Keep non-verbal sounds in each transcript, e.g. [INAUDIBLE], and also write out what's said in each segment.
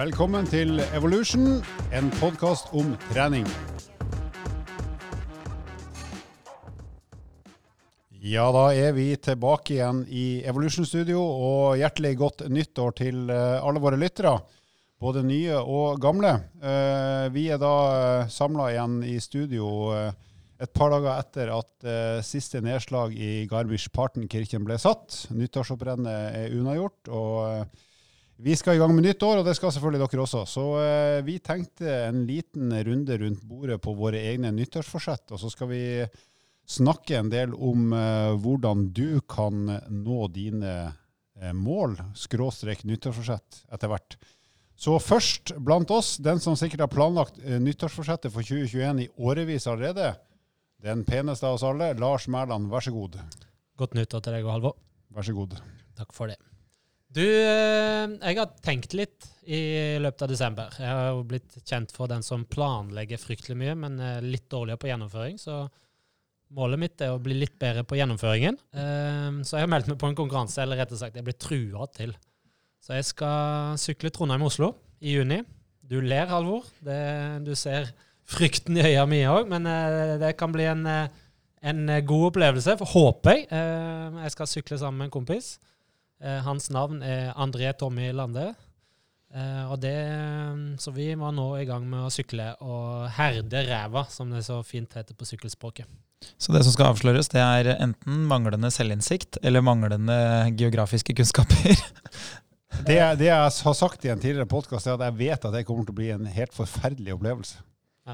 Velkommen til Evolution, en podkast om trening. Ja, da er vi tilbake igjen i Evolution Studio, og hjertelig godt nyttår til eh, alle våre lyttere. Både nye og gamle. Eh, vi er da samla igjen i studio eh, et par dager etter at siste nedslag i Garmisch-Partenkirchen ble satt. Nyttårshopprennet er unnagjort. og vi skal i gang med nytt år, og det skal selvfølgelig dere også. Så eh, vi tenkte en liten runde rundt bordet på våre egne nyttårsforsett. Og så skal vi snakke en del om eh, hvordan du kan nå dine eh, mål, skråstrek nyttårsforsett, etter hvert. Så først blant oss, den som sikkert har planlagt eh, nyttårsforsettet for 2021 i årevis allerede, den peneste av oss alle, Lars Mæland, vær så god. Godt nyttår til deg og Halvor. Vær så god. Takk for det. Du, eh, jeg har tenkt litt i løpet av desember. Jeg har jo blitt kjent for den som planlegger fryktelig mye, men er litt dårligere på gjennomføring. Så målet mitt er å bli litt bedre på gjennomføringen. Eh, så jeg har meldt meg på en konkurranse, eller rett og slett jeg blir trua til. Så jeg skal sykle Trondheim-Oslo i juni. Du ler, Halvor. Det, du ser frykten i øya mine òg, men eh, det kan bli en, en god opplevelse, håper jeg. Jeg skal sykle sammen med en kompis. Eh, hans navn er André Tommy Lande. Eh, og det, så vi var nå i gang med å sykle og herde ræva, som det så fint heter på sykkelspråket. Så det som skal avsløres, det er enten manglende selvinnsikt eller manglende geografiske kunnskaper? [LAUGHS] det, det, jeg har sagt i en tidligere podkast, er at jeg vet at det kommer til å bli en helt forferdelig opplevelse.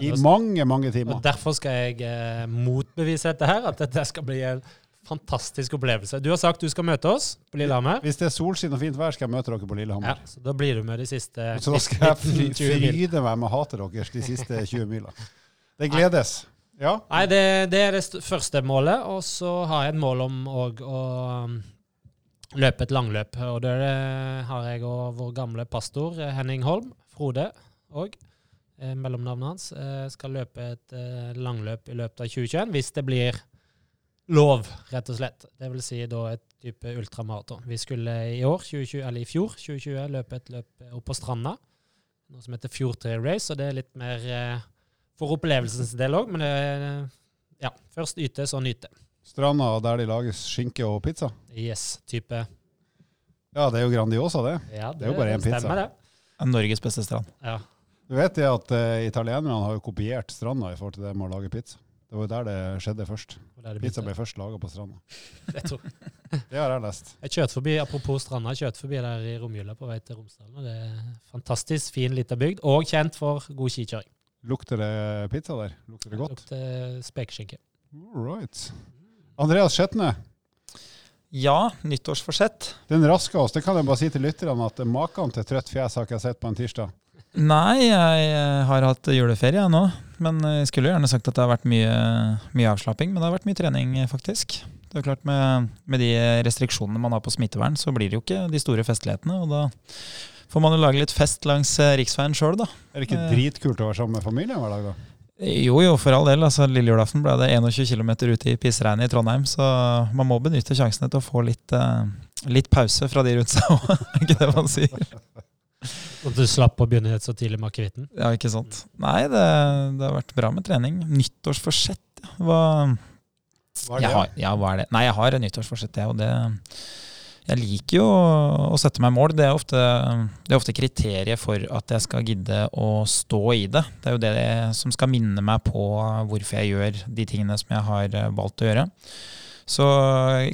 I mange, mange timer. Og Derfor skal jeg eh, motbevise dette her, at dette skal bli en fantastisk opplevelse. Du har sagt du skal møte oss på Lillehammer. Hvis det er solskinn og fint vær, skal jeg møte dere på Lillehammer. Ja, så Da blir du med de siste Så da skal jeg [LAUGHS] fryde meg med hatet deres de siste [LAUGHS] 20 mila. Det gledes. Ja? Nei, det, det, er det første målet. Og så har jeg et mål om å um, løpe et langløp. Og det har jeg og vår gamle pastor eh, Henning Holm, Frode òg. Eh, mellomnavnet hans. Eh, skal løpe et langløp i løpet av 2021 hvis det blir lov, rett og slett. Det vil si da et type ultramaraton. Vi skulle i år, 2020, eller i fjor, 2020, løpe et løp opp på stranda. Noe som heter Fjordtrail Race, og det er litt mer eh, for opplevelsens del òg. Men det er ja, først yte, så nyte. Stranda der de lages skinke og pizza? Yes, type. Ja, det er jo Grandiosa, det. Ja, det, det er jo bare én pizza. Det. Norges beste strand. Ja. Du vet det at uh, italienerne har jo kopiert stranda i forhold til det med å lage pizza. Det var jo der det skjedde først. Det Pizza ble først laga på stranda. [LAUGHS] Det, [LAUGHS] det har jeg lest. Jeg kjørte forbi, Apropos stranda, jeg kjørte forbi der i romjula på vei til Romsdalen. Det er fantastisk fin lita bygd, og kjent for god skikjøring. Lukter det pizza der? Lukter det godt? Det lukter spekeskinke. All right. Andreas Skjetne. Ja, nyttårsforsett. Den rasker oss. Det kan jeg bare si til lytterne at maken til trøtt fjes har ikke jeg sett på en tirsdag. Nei, jeg eh, har hatt juleferie jeg nå. Men jeg skulle gjerne sagt at det har vært mye, mye avslapping. Men det har vært mye trening, faktisk. Det er klart med, med, de restriksjonene man har på smittevern, så blir det jo ikke de store festlighetene. Og da får man jo lage litt fest langs eh, riksveien sjøl, da. Er det ikke eh. dritkult å være sammen med familien hver dag, da? Jo, jo, for all del. altså Lille julaften ble det 21 km ute i pissregnet i Trondheim. Så man må benytte sjansene til å få litt, litt pause fra de rundt seg òg, [LAUGHS] er ikke det man sier? Og du slapp å begynne så tidlig med akevitten? Ja, ikke sant. Nei, det, det, har vært bra med trening. Nyttårsforsett, ja. Hva, hva er det? Har, ja, hva er det? Nei, jeg har et nyttårsforsett, jeg. Og det Jeg liker jo å sette meg mål. Det er, ofte, det er ofte kriteriet for at jeg skal gidde å stå i det. Det er jo det som skal minne meg på hvorfor jeg gjør de tingene som jeg har valgt å gjøre. Så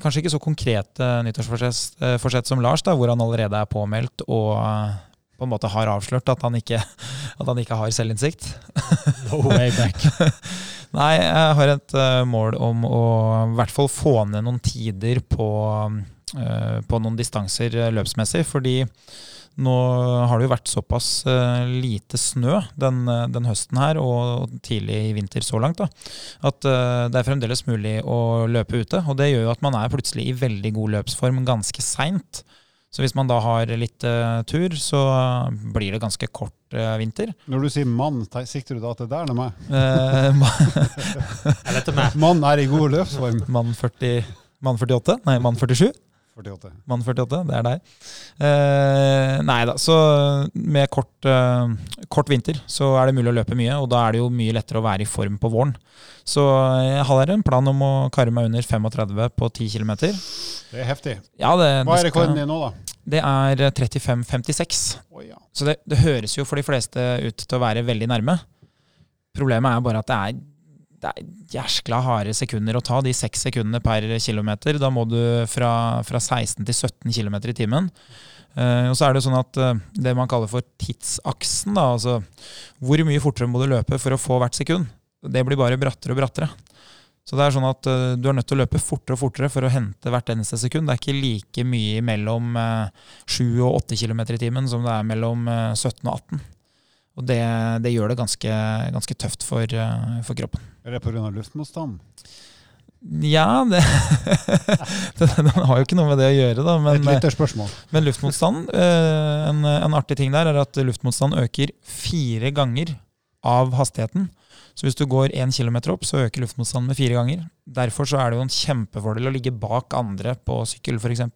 kanskje ikke så konkrete nyttårsforsett som Lars, da, hvor han allerede er påmeldt og på en måte har avslørt at han ikke, at han ikke har selvinnsikt. No way back. [LAUGHS] Nei, jeg har et uh, mål om å i hvert fall få ned noen tider på, uh, på noen distanser uh, løpsmessig. Fordi nå har det jo vært såpass lite snø den, den, høsten her, og tidlig i vinter så langt, da, at det er fremdeles mulig å løpe ute. Og det gjør jo at man er plutselig i veldig god løpsform ganske seint. Så hvis man da har litt uh, tur, så blir det ganske kort uh, vinter. Når du sier mann, sikter du da til deg eller meg? [LAUGHS] Uh, Mann er i god løpsform. Mann, 40, mann 48? Nei, mann 47? 48. Mann 48, det er deg. Eh, nei da, så med kort, eh, kort vinter så er det mulig å løpe mye, og da er det jo mye lettere å være i form på våren. Så jeg har en plan om å karre meg under 35 på 10 km. Det er heftig. Ja, det, Hva er rekorden din nå, da? Det er 35,56. Oh, ja. Så det, det høres jo for de fleste ut til å være veldig nærme. Problemet er bare at det er, det er jæskla harde sekunder å ta, de seks sekundene per kilometer. Da må du fra, fra 16 til 17 km i timen. Uh, og så er det sånn at uh, det man kaller for tidsaksen, da, altså hvor mye fortere må du løpe for å få hvert sekund, det blir bare brattere og brattere. Så det er sånn at uh, du er nødt til å løpe fortere og fortere for å hente hvert eneste sekund. Det er ikke like mye mellom eh, 7 og 8 km i timen som det er mellom eh, 17 og 18. Og det, det gjør det ganske, ganske tøft for, eh, for kroppen. Er det pga. luftmotstand? Ja, det, [LAUGHS] Den har jo ikke noe med det å gjøre, da. Men, Et lytterspørsmål. men luftmotstand, eh, en, en artig ting der, er at luftmotstand øker fire ganger av hastigheten. Så hvis du går én kilometer opp, så øker luftmotstanden med fire ganger. Derfor så er det jo en kjempefordel å ligge bak andre på sykkel, f.eks.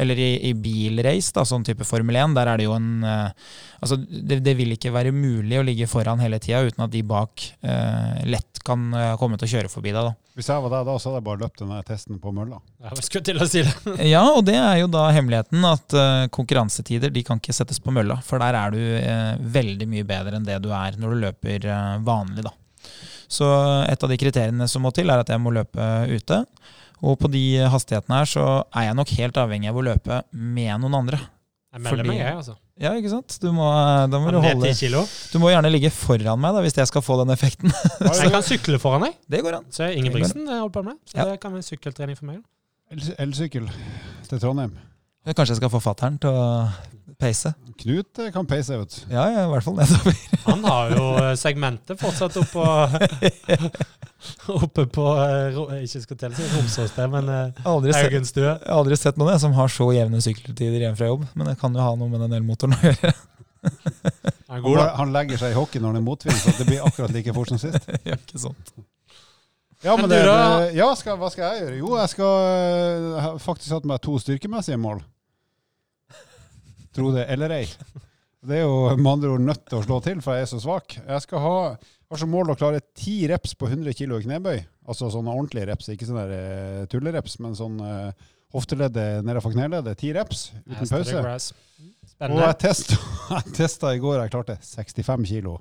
Eller i, i bilrace, da, sånn type Formel 1. Der er det jo en eh, Altså, det, det vil ikke være mulig å ligge foran hele tida uten at de bak eh, lett kan eh, komme til å kjøre forbi deg. da. Hvis jeg var deg da, så hadde jeg bare løpt den testen på mølla. Jeg skulle til å si det. [LAUGHS] Ja, og det er jo da hemmeligheten at uh, konkurransetider de kan ikke settes på mølla. For der er du uh, veldig mye bedre enn det du er når du løper uh, vanlig, da. Så et av de kriteriene som må til, er at jeg må løpe ute. Og på de hastighetene her så er jeg nok helt avhengig av å løpe med noen andre. Jeg melder Fordi- meg, jeg, altså. Ja, ikke sant? Du må, da må du, holde, du må gjerne ligge foran meg da, hvis jeg skal få den effekten. [LAUGHS] Jeg kan sykle foran deg. Det går an. Så Ingebrigtsen eh, holder på med. Så Ja. det kan være sykkeltrening for meg. da. El- Elsykkel til Trondheim. Kanskje jeg skal få fatter'n til å peise. Knut eh, kan peise, vet du. Ja, ja, i hvert fall nedover. Han har jo eh, segmentet fortsatt oppå [LAUGHS] [LAUGHS] Oppe på eh, Ikke skal telle seg Romsåsted, men eh, Haugenstue. Jeg har aldri sett noen jeg, som har så jevne sykkeltider hjemme fra jobb, men det kan jo ha noe med den elmotoren å gjøre. [LAUGHS] Han er Han, han legger seg i hockey når det er motvind, så det blir akkurat like fort som sist. [LAUGHS] ja, ikke sant. Ja, men det, det, ja skal, hva skal jeg gjøre? Jo, jeg skal eh, jeg har faktisk ha meg to styrkemessige mål. Tro det eller ei. Det er jo med andre ord nødt til å slå til, for jeg er så svak. Jeg skal ha, har som mål å klare ti reps på 100 kg knebøy. Altså sånne ordentlige reps, ikke sånne eh, tullereps, men sånn uh, hofteleddet nedenfor kneleddet. Ti reps uten pause. Og jeg testa, [LAUGHS] jeg testa i går, jeg klarte 65 kilo.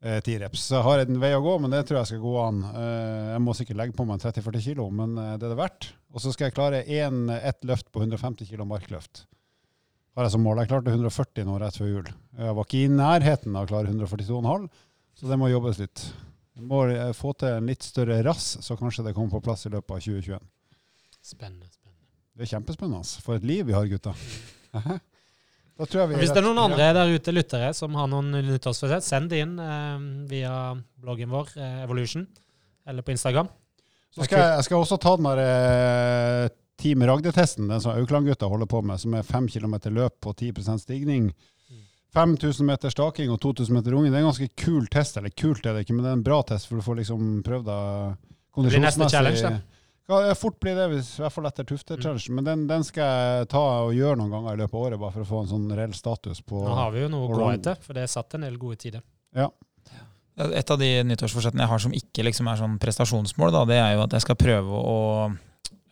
Eh, ti reps. Så jeg har en vei å gå, men det tror jeg skal gå an. Eh, jeg må sikkert legge på meg 30-40 kilo, men det er det verdt. Og så skal jeg klare en, ett løft på 150 kilo markløft. Har jeg som mål. Jeg klarte 140 nå rett før jul. Jeg var ikke i nærheten av å klare 142,5, så det må jobbes litt. Vi må eh, få til en litt større rass, så kanskje det kommer på plass i løpet av 2021. Spennende. spennende. Det er kjempespennende. For et liv vi har, gutta. Hvis det er noen andre der ute lyttere som har noen nyttårsforsett, send det inn eh, via bloggen vår, eh, Evolution, eller på Instagram. Så skal jeg, jeg skal også ta den der eh, Team Ragde-testen, den som Aukland-gutta holder på med, som er 5 km løp på 10% stigning. 5000 meter staking og 2000 meter runge. Det er en ganske kul test. Eller kult er det ikke, men det er en bra test, for du får liksom prøvd deg. Kan ja, fort blir det, hvis, i hvert fall etter Tufte-challenge. Men den, den skal jeg ta og gjøre noen ganger i løpet av året, bare for å få en sånn reell status på Nå har vi jo noe å gå etter, for det er satt en del gode tider. Ja, Et av de nyttårsforsettene jeg har som ikke liksom er sånn prestasjonsmål, da, det er jo at jeg skal prøve å,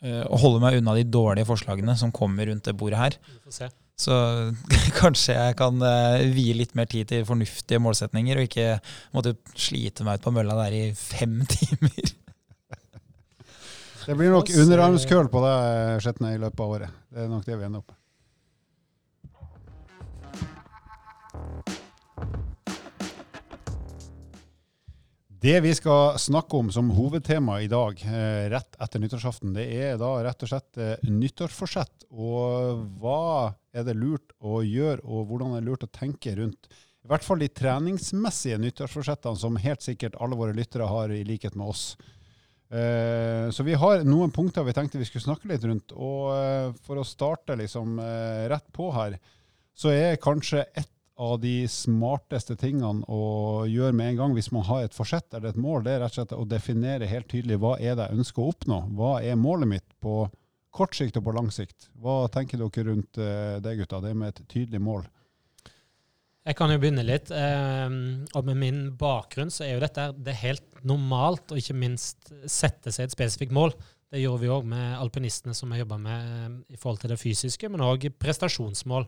eh, å holde meg unna de dårlige forslagene som kommer rundt det bordet her. Vi får se. Så [LAUGHS] kanskje jeg kan uh, vie litt mer tid til fornuftige målsetninger, og ikke måtte slite meg ut på mølla der i fem [LAUGHS] timer. Det blir nok underarmskøl på deg, Skjetne, i løpet av året. Det er nok det vi ender opp med. Det vi skal snakke om som hovedtema i dag, eh, rett etter nyttårsaften, det er da rett og slett eh, nyttårsforsett. Og hva er det lurt å gjøre, og hvordan er det lurt å tenke rundt i hvert fall de treningsmessige nyttårsforsettene som helt sikkert alle våre lyttere har, i likhet med oss. Eh, Så vi har noen punkter vi tenkte vi skulle snakke litt rundt. Og eh, for å starte liksom eh, rett på her, så er kanskje et av de smarteste tingene å gjøre med en gang hvis man har et forsett eller et mål, det er rett og slett å definere helt tydelig hva er det jeg ønsker å oppnå. Hva er målet mitt på kort sikt og på lang sikt. Hva tenker dere rundt eh, det, gutta? Det med et tydelig mål. Jeg kan jo begynne litt. Eh, og med min bakgrunn så er jo dette det er helt normalt å ikke minst sette seg et spesifikt mål. Det gjorde vi òg med alpinistene som jeg jobba med eh, i forhold til det fysiske, men òg prestasjonsmål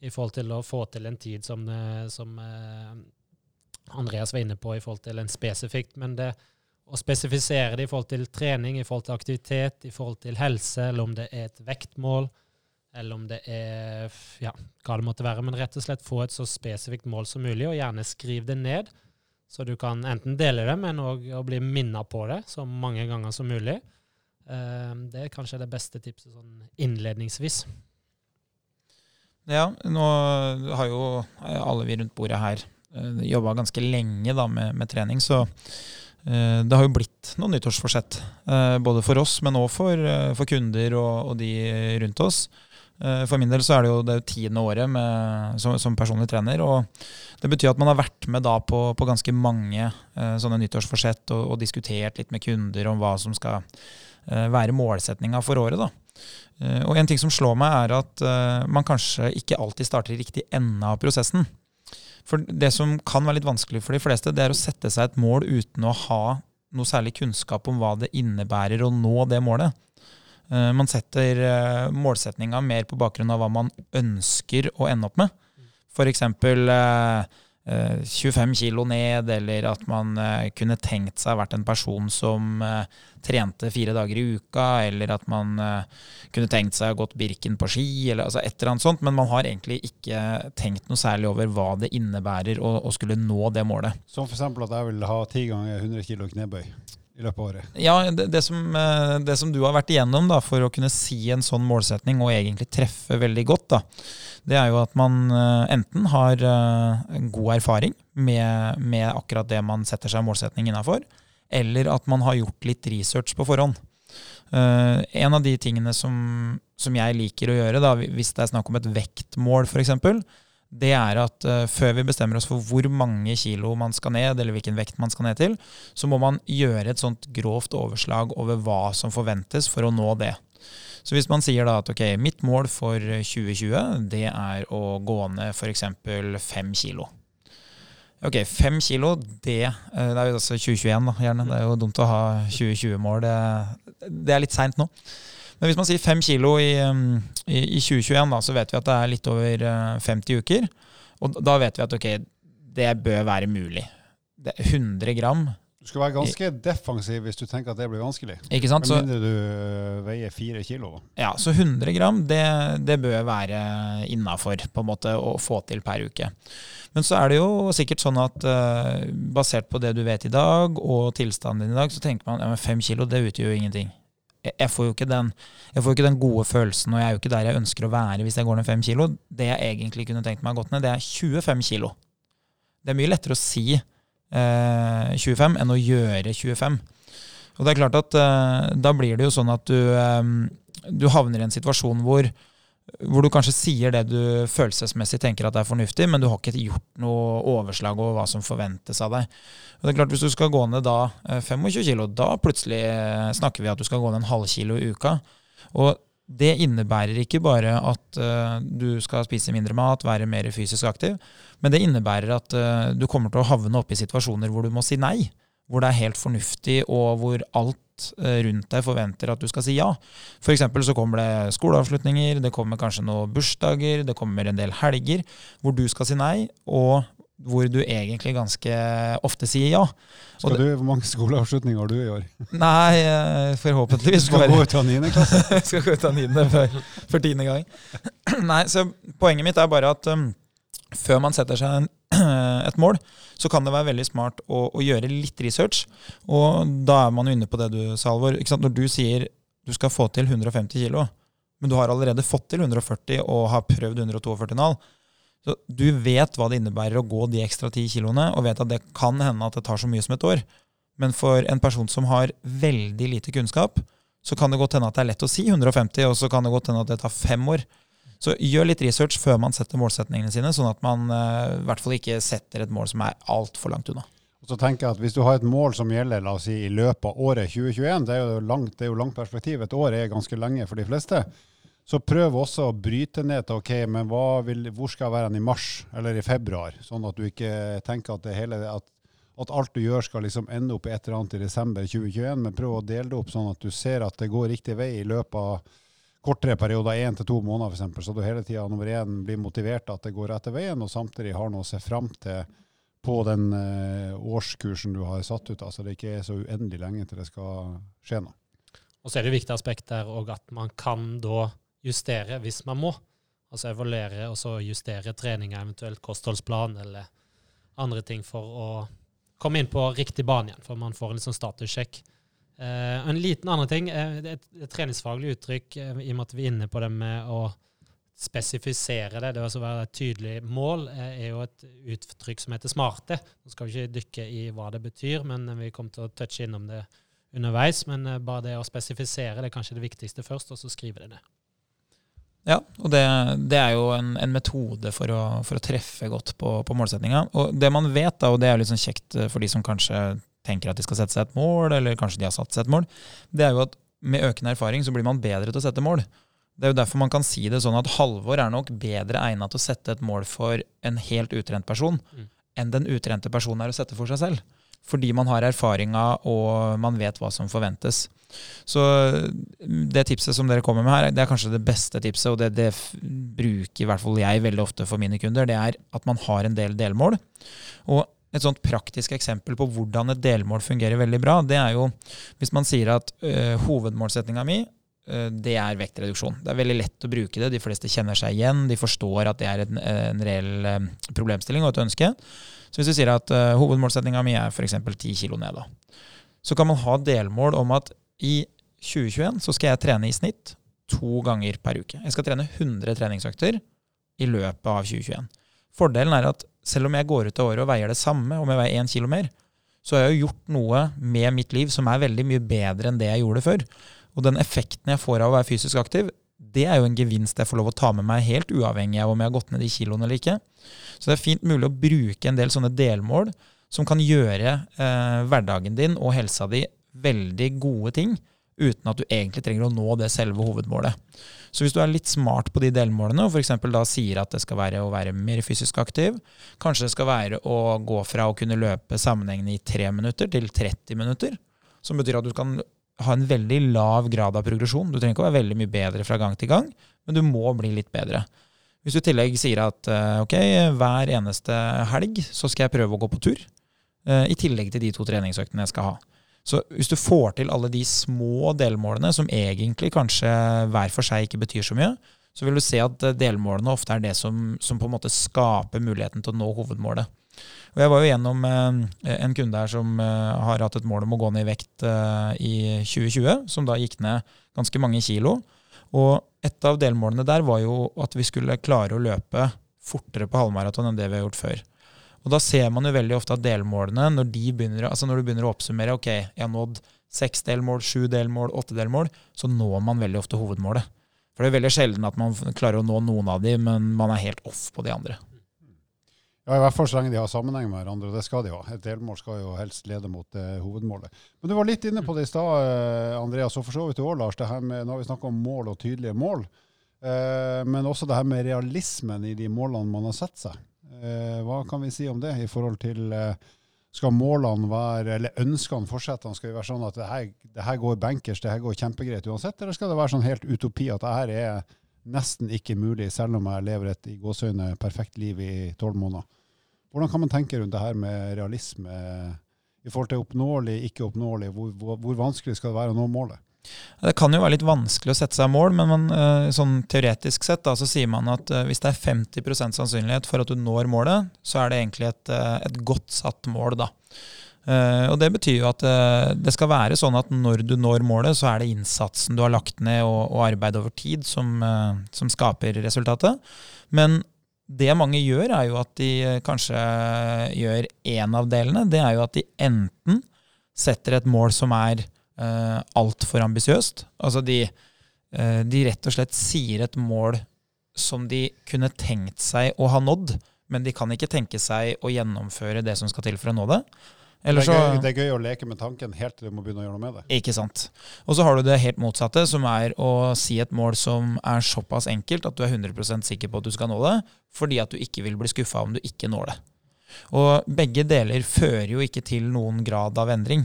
i forhold til å få til en tid som, eh, som Andreas var inne på i forhold til en spesifikt. Men det å spesifisere det i forhold til trening, i forhold til aktivitet, i forhold til helse, eller om det er et vektmål, eller om det er ja, hva det måtte være. Men rett og slett få et så spesifikt mål som mulig, og gjerne skriv det ned. Så du kan enten dele det, men òg bli minna på det så mange ganger som mulig. Eh, det er kanskje det beste tipset sånn innledningsvis. Ja, nå har jo alle vi rundt bordet her eh, jobba ganske lenge da med, med trening, så det har jo blitt noen nyttårsforsett. Både for oss, men òg for, for, kunder og, og, de rundt oss. Eh, for min del så er det jo det tiende året med, som, som, personlig trener. og Det betyr at man har vært med da på, på ganske mange sånne nyttårsforsett og, og, diskutert litt med kunder om hva som skal være målsetninga for året. da. Og En ting som slår meg, er at man kanskje ikke alltid starter i riktig ende av prosessen. For Det som kan være litt vanskelig for de fleste, det er å sette seg et mål uten å ha noe særlig kunnskap om hva det innebærer å nå det målet. Eh, man setter eh, målsetninga mer på bakgrunn av hva man ønsker å ende opp med. F.eks. 25 kilo ned, eller at man eh, kunne tenkt seg vært en person som trente fire dager i uka, eller at man kunne tenkt seg å gått Birken på ski, eller altså et eller annet sånt. Men man har egentlig ikke tenkt noe særlig over hva det innebærer å, å skulle nå det målet. Som f.eks. at jeg vil ha ti ganger 100 kilo knebøy? I løpet av året? Ja, det, det, som, eh, det, som, du har vært igjennom da, for å kunne si en sånn målsetning og egentlig treffe veldig godt, da, det er jo at man eh, enten har eh, god erfaring med, med akkurat det man setter seg målsetning innafor, eller at man har gjort litt research på forhånd. En av de tingene som, som, jeg liker å gjøre, da, hvis det er snakk om et vektmål f.eks., det er at uh, før vi bestemmer oss for hvor mange kilo man skal ned, eller hvilken vekt man skal ned til, så må man gjøre et sånt grovt overslag over hva som forventes for å nå det. Så hvis man sier da at ok, mitt mål for 2020 det er å gå ned f.eks. fem kilo. Ok, fem kilo, det, eh, det er jo altså 2021, da, gjerne. Det er jo dumt å ha 2020-mål. Det, det, er litt seint nå. Men hvis man sier fem kilo i, um, i, i 2021, da, så vet vi at det er litt over 50 uh, uker. Og da vet vi at ok, det bør være mulig. Det er 100 gram. Du skal være ganske defensiv hvis du tenker at det blir vanskelig. Ikke sant? Med mindre du uh, veier fire kilo. Ja, så 100 gram, det, det bør være innafor å få til per uke. Men så er det jo sikkert sånn at uh, basert på det du vet i dag, og tilstanden din i dag, så tenker man ja, men fem kilo, det utgjør jo ingenting jeg får jo ikke den, ikke den gode følelsen, og jeg er jo ikke der jeg ønsker å være hvis jeg går ned fem kilo. Det jeg egentlig kunne tenkt meg å gått ned, det er 25 kilo. Det er mye lettere å si eh, 25 enn å gjøre 25. Og det er klart at eh, da blir det jo sånn at du, eh, du havner i en situasjon hvor hvor du kanskje sier det du følelsesmessig tenker at er fornuftig, men du har ikke gjort noe overslag over hva som forventes av deg. Og det er klart Hvis du skal gå ned da 25 eh, kilo, da plutselig eh, snakker vi at du skal gå ned en halv kilo i uka. Og det innebærer ikke bare at uh, du skal spise mindre mat, være mer fysisk aktiv, men det innebærer at du kommer til å havne opp i situasjoner hvor du må si nei. Hvor det er helt fornuftig, og hvor alt Eh, rundt deg forventer at du skal si ja. F.eks. så kommer det skoleavslutninger, det kommer kanskje noen bursdager, det kommer en del helger hvor du skal si nei, og hvor du egentlig ganske ofte sier ja. Skal du, Hvor mange skoleavslutninger har du i år? Nei, eh, forhåpentligvis. [LAUGHS] Skal gå ut av niende klasse? skal gå ut av niende for, for tiende gang. [CLEARS THROAT] Nei, så Poenget mitt er bare at um, før man setter seg [CLEARS THROAT] et mål, så kan det være veldig smart å, å, gjøre litt research. Og da er man jo inne på det du sa, Alvor. Når du sier du skal få til 150 kg, men du har allerede fått til 140 og har prøvd 142,5 så Du vet hva det innebærer å gå de ekstra 10 kiloene, og vet at det kan hende at det tar så mye som et år. Men for en person som har veldig lite kunnskap, så kan det godt hende at det er lett å si 150, og så kan det godt hende at det tar fem år. Så gjør litt research før man setter målsetningene sine, sånn at man uh, i hvert fall ikke setter et mål som er altfor langt unna. Og så tenker jeg at Hvis du har et mål som gjelder la oss si, i løpet av året 2021, det er jo langt, det er jo langt perspektiv, et år er ganske lenge for de fleste, så prøv også å bryte ned til ok, men vil, hvor skal jeg være i mars eller i februar? Sånn at du ikke tenker at, hele, at, at alt du gjør skal liksom ende opp i et eller annet i desember 2021, men prøv å dele det opp sånn at du ser at det går riktig vei i løpet av kortere perioder, én til to måneder f.eks., så du hele tida nummer én blir motivert at det går etter veien, og samtidig har noe å se fram til på den uh, årskursen du har satt ut. Altså det ikke er så uendelig lenge til det skal skje noe. Og så er det et viktig aspekt der òg at man kan da justere hvis man må. Altså evaluere og så justere treninga, eventuelt kostholdsplan eller andre ting for å komme inn på riktig bane igjen, for man får en sånn statussjekk. Uh, en liten andre ting, uh, et, et, treningsfaglig uttrykk, uh, i og med at vi er inne på det med å spesifisere det, det å være et tydelig mål, er jo et uttrykk som heter smarte. Nå skal vi ikke dykke i hva det betyr, men vi kommer til å touche innom det underveis. Men bare det å spesifisere det er kanskje det viktigste først, og så skrive det ned. Ja, og det, det er jo en, en metode for å, for å, treffe godt på, på målsettinga. Og det man vet, da, og det er litt sånn kjekt for de som kanskje tenker at de skal sette seg et mål, eller kanskje de har satt seg et mål, det er jo at med økende erfaring så blir man bedre til å sette mål. Det er jo derfor man kan si det sånn at Halvor er nok bedre egnet til å sette et mål for en helt utrent person mm. enn den utrente personen er å sette for seg selv. Fordi man har erfaringa og man vet hva som forventes. Så det tipset som dere kommer med her, det er kanskje det beste tipset, og det, det bruker i hvert fall jeg veldig ofte for mine kunder. Det er at man har en del delmål. Og et sånt praktisk eksempel på hvordan et delmål fungerer veldig bra, det er jo hvis man sier at øh, hovedmålsettinga mi uh, det er vektreduksjon. Det er veldig lett å bruke det. De fleste kjenner seg igjen. De forstår at det er en, en reell uh, problemstilling og et ønske. Så hvis du sier at uh, hovedmålsettinga mi er f.eks. 10 kg ned, da, så kan man ha delmål om at i 2021 så skal jeg trene i snitt to ganger per uke. Jeg skal trene 100 treningsøkter i løpet av 2021. Fordelen er at selv om jeg går ut av året og veier det samme, om jeg veier én kilo mer, så har jeg gjort noe med mitt liv som er veldig mye bedre enn det jeg gjorde før. Og den effekten jeg får av å være fysisk aktiv, det er jo en gevinst jeg får lov å ta med meg helt uavhengig av om jeg har gått ned de kiloene eller ikke. Så det er fint mulig å bruke en del sånne delmål som kan gjøre eh, hverdagen din og helsa di veldig gode ting uten at du egentlig trenger å nå det selve hovedmålet. Så hvis du er litt smart på de delmålene, og f.eks. da sier at det skal være å være mer fysisk aktiv, kanskje det skal være å gå fra å kunne løpe sammenhengende i 3 minutter til 30 minutter, som betyr at du kan ha en veldig lav grad av progresjon. Du trenger ikke å være veldig mye bedre fra gang til gang, men du må bli litt bedre. Hvis du i tillegg sier at eh, ok, hver eneste helg så skal jeg prøve å gå på tur, eh, i tillegg til de to treningsøktene jeg skal ha, så hvis du får til alle de små delmålene, som egentlig kanskje hver for seg ikke betyr så mye, så vil du se at eh, delmålene ofte er det som, som på en måte skaper muligheten til å nå hovedmålet. Og Jeg var jo gjennom eh, en kunde her som eh, har hatt et mål om å gå ned i vekt i 2020, som da gikk ned ganske mange kilo. Og et av delmålene der var jo at vi skulle klare å løpe fortere på halvmaraton enn det vi har gjort før. Og da ser man jo veldig ofte at delmålene, når, de begynner, altså når du begynner å oppsummere ok, jeg har nådd seks delmål, sju delmål, åtte delmål, så når man veldig ofte hovedmålet. For det er veldig sjelden at man klarer å nå noen av de, men man er helt off på de andre. Ja, I hvert fall så lenge de har sammenheng med hverandre, og det skal de ha. Et delmål skal jo helst lede mot uh, hovedmålet. Men du var litt inne på det i stad, uh, Andreas, og for så vidt du òg, Lars. Det her med, nå har vi snakka om mål og tydelige mål. Uh, men også det her med realismen i de målene man har satt seg. Eh, hva kan vi si om det i forhold til eh, Skal målene være, eller ønskene fortsette? Skal være sånn at det her, det her går bankers, det her går kjempegreit uansett? Eller skal det være sånn helt utopi at det her er nesten ikke mulig, selv om jeg lever et i gåseøyne perfekt liv i tolv måneder? Hvordan kan man tenke rundt det her med realisme i forhold til oppnåelig, ikke oppnåelig? Hvor, hvor, hvor vanskelig skal det være å nå målet? Det kan jo være litt vanskelig å sette seg mål, men man, eh, sånn teoretisk sett da, så sier man at eh, hvis det er 50% sannsynlighet for at du når målet, så er det egentlig et, eh, et godt satt mål. da. Og Det betyr jo at det skal være sånn at når du når målet, så er det innsatsen du har lagt ned og, og arbeid over tid som, som skaper resultatet. Men det mange gjør, er jo at de kanskje gjør én av delene. Det er jo at de enten setter et mål som er uh, altfor ambisiøst. Altså de, uh, de rett og slett sier et mål som de kunne tenkt seg å ha nådd, men de kan ikke tenke seg å gjennomføre det som skal til for å nå det. Eller det, er gøy, det er gøy å leke med tanken helt til du må begynne å gjøre noe med det. Ikke sant. Og så har du det helt motsatte, som er å si et mål som er såpass enkelt at du er 100% sikker på at du skal nå det, fordi at du ikke vil bli skuffa om du ikke når det. Og begge deler fører jo ikke til noen grad av endring.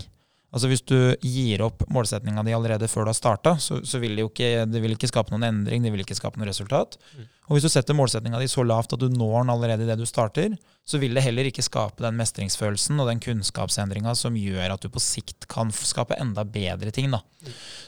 Altså Hvis du gir opp målsetninga di allerede før du har starta, så, så vil det jo ikke, det vil ikke skape noen endring, det vil ikke skape noe resultat. Mm. Og hvis du setter målsetninga di så lavt at du når den allerede idet du starter, så vil det heller ikke skape den mestringsfølelsen og den kunnskapsendringa som gjør at du på sikt kan skape enda bedre ting. da.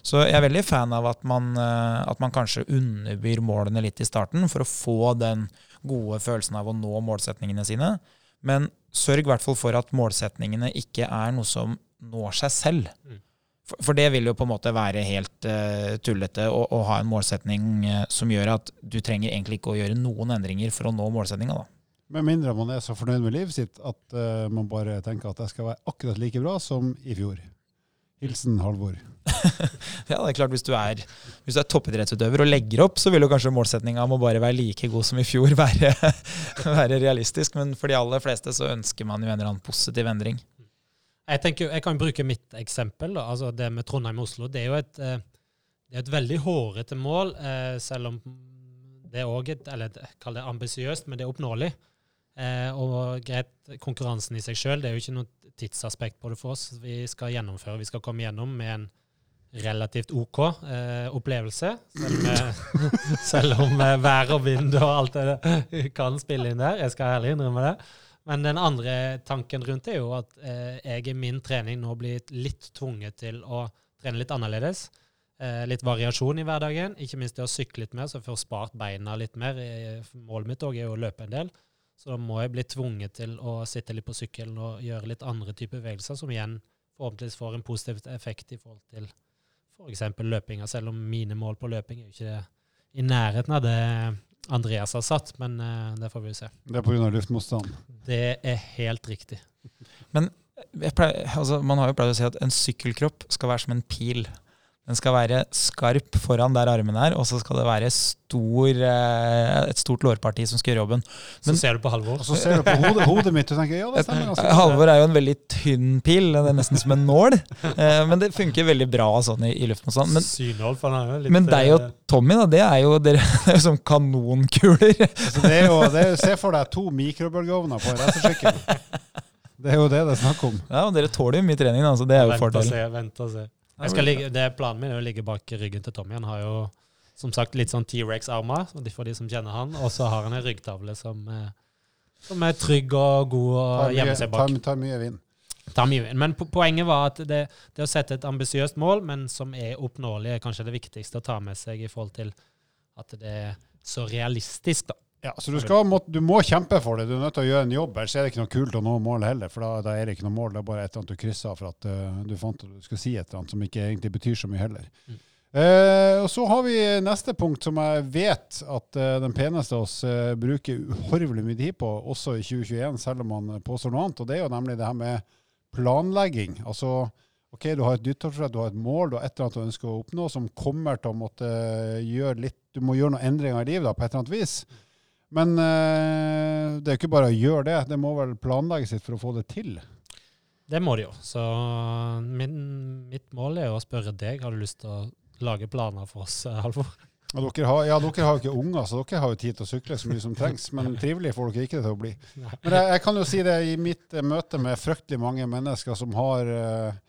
Så jeg er veldig fan av at man, eh, at man kanskje underbyr målene litt i starten for å få den gode følelsen av å nå målsetningene sine. Men sørg i hvert fall for at målsetningene ikke er noe som når seg selv. Mm. For, for det vil jo på en måte være helt uh, tullete å, å ha en målsetning uh, som gjør at du trenger egentlig ikke å gjøre noen endringer for å nå målsetninga. da. Med mindre man er så fornøyd med livet sitt at uh, man bare tenker at det skal være akkurat like bra som i fjor. Hilsen Halvor. [LAUGHS] Ja, det er klart Hvis du er, hvis du er toppidrettsutøver og legger opp, så vil jo kanskje målsetninga om å bare være like god som i fjor være, [LAUGHS] være realistisk. Men for de aller fleste så ønsker man jo en eller annen positiv endring. Jeg tenker, jeg kan bruke mitt eksempel, da. altså det med Trondheim-Oslo. Det er jo et, eh, det er et veldig hårete mål, eh, selv om det er også et Eller kall det ambisiøst, men det er oppnåelig. Eh, og greit, konkurransen i seg sjøl, det er jo ikke noe tidsaspekt på det for oss. Vi skal gjennomføre, vi skal komme gjennom med en relativt OK eh, opplevelse. Selv, med, [LAUGHS] selv om vær og vind og alt det kan spille inn der. Jeg skal ærlig innrømme det. Men den andre tanken rundt det er jo at eh, jeg i min trening nå blir litt tvunget til å trene litt annerledes. Eh, litt variasjon i hverdagen. Ikke minst det å sykle litt mer, så jeg får spart beina litt mer. Eh, Målet mitt òg er jo å løpe en del. Så da må jeg bli tvunget til å sitte litt på sykkelen og gjøre litt andre typer bevegelser, som igjen forhåpentligvis får en positiv effekt i forhold til f.eks. løpinga. Selv om mine mål på løping er jo ikke i nærheten av det Andreas har satt, men eh, det får vi se. Det er pga. luftmotstand. Det er helt riktig. Jeg pleier, altså, man har jo pleid å si at en sykkelkropp skal være som en pil. Den skal være skarp foran der armen er, og så skal det være stor, eh, et stort lårparti som skal gjøre jobben. Så ser du på Halvor. Og så ser du på hodet, hodet mitt og tenker ja, det stemmer. Eh. Halvor er jo en veldig tynn pil, det er nesten som en nål. Eh, Men det funker veldig bra sånn i, i luftmotstand. Men, Synhold, for han er jo litt men deg og eh, Tommy, da, det er jo dere [LAUGHS] det er jo som kanonkuler. Så det er jo, det er, se for deg to mikrobølgeovner på en racersykkel. Det er jo det det er snakk om. Ja, og dere tåler jo mye trening, da, så det er jo Vent og se, vent og se. Ligge, det Planen min er å ligge bak ryggen til Tommy. Han har jo som sagt litt sånn T-rex-armer, for de som kjenner han. Og så har han en ryggtavle som, eh, som er trygg og god å gjemme seg bak. tar mye vind. tar mye vind. Men po poenget var at det, det å sette et ambisiøst mål, men som er oppnåelig, er kanskje det viktigste å ta med seg i forhold til at det er så realistisk, da. Ja, så du, skal, må, du må kjempe for det. Du er nødt til å gjøre en jobb. Ellers er det ikke noe kult å nå mål heller. For da, da er det ikke noe mål. Det er bare et eller annet du krysser for at uh, du fant at du skulle si et eller annet som ikke egentlig betyr så mye heller. Mm. Uh, og Så har vi neste punkt som jeg vet at uh, den peneste av oss bruker uhorvelig mye tid på, også i 2021, selv om man påstår noe annet. Og det er jo nemlig det her med planlegging. Altså, ok, du har et nyttårsforsett, du har et mål, du har et eller annet du ønsker å oppnå, som kommer til å måtte gjøre litt Du må gjøre noen endringer i livet da, på et eller annet vis. Men eh, det er jo ikke bare å gjøre det, det må vel planlegges litt for å få det til. Det må de jo. Så min, mitt mål er jo å spørre deg, har du lyst til å lage planer for oss, eh, Halvor? Og dere har, ja, dere har jo ikke unger, så dere har jo tid til å sykle så mye som trengs. Men trivelig får dere ikke det til å bli. Men jeg, jeg kan jo si det i mitt eh, møte med fryktelig mange mennesker som har eh,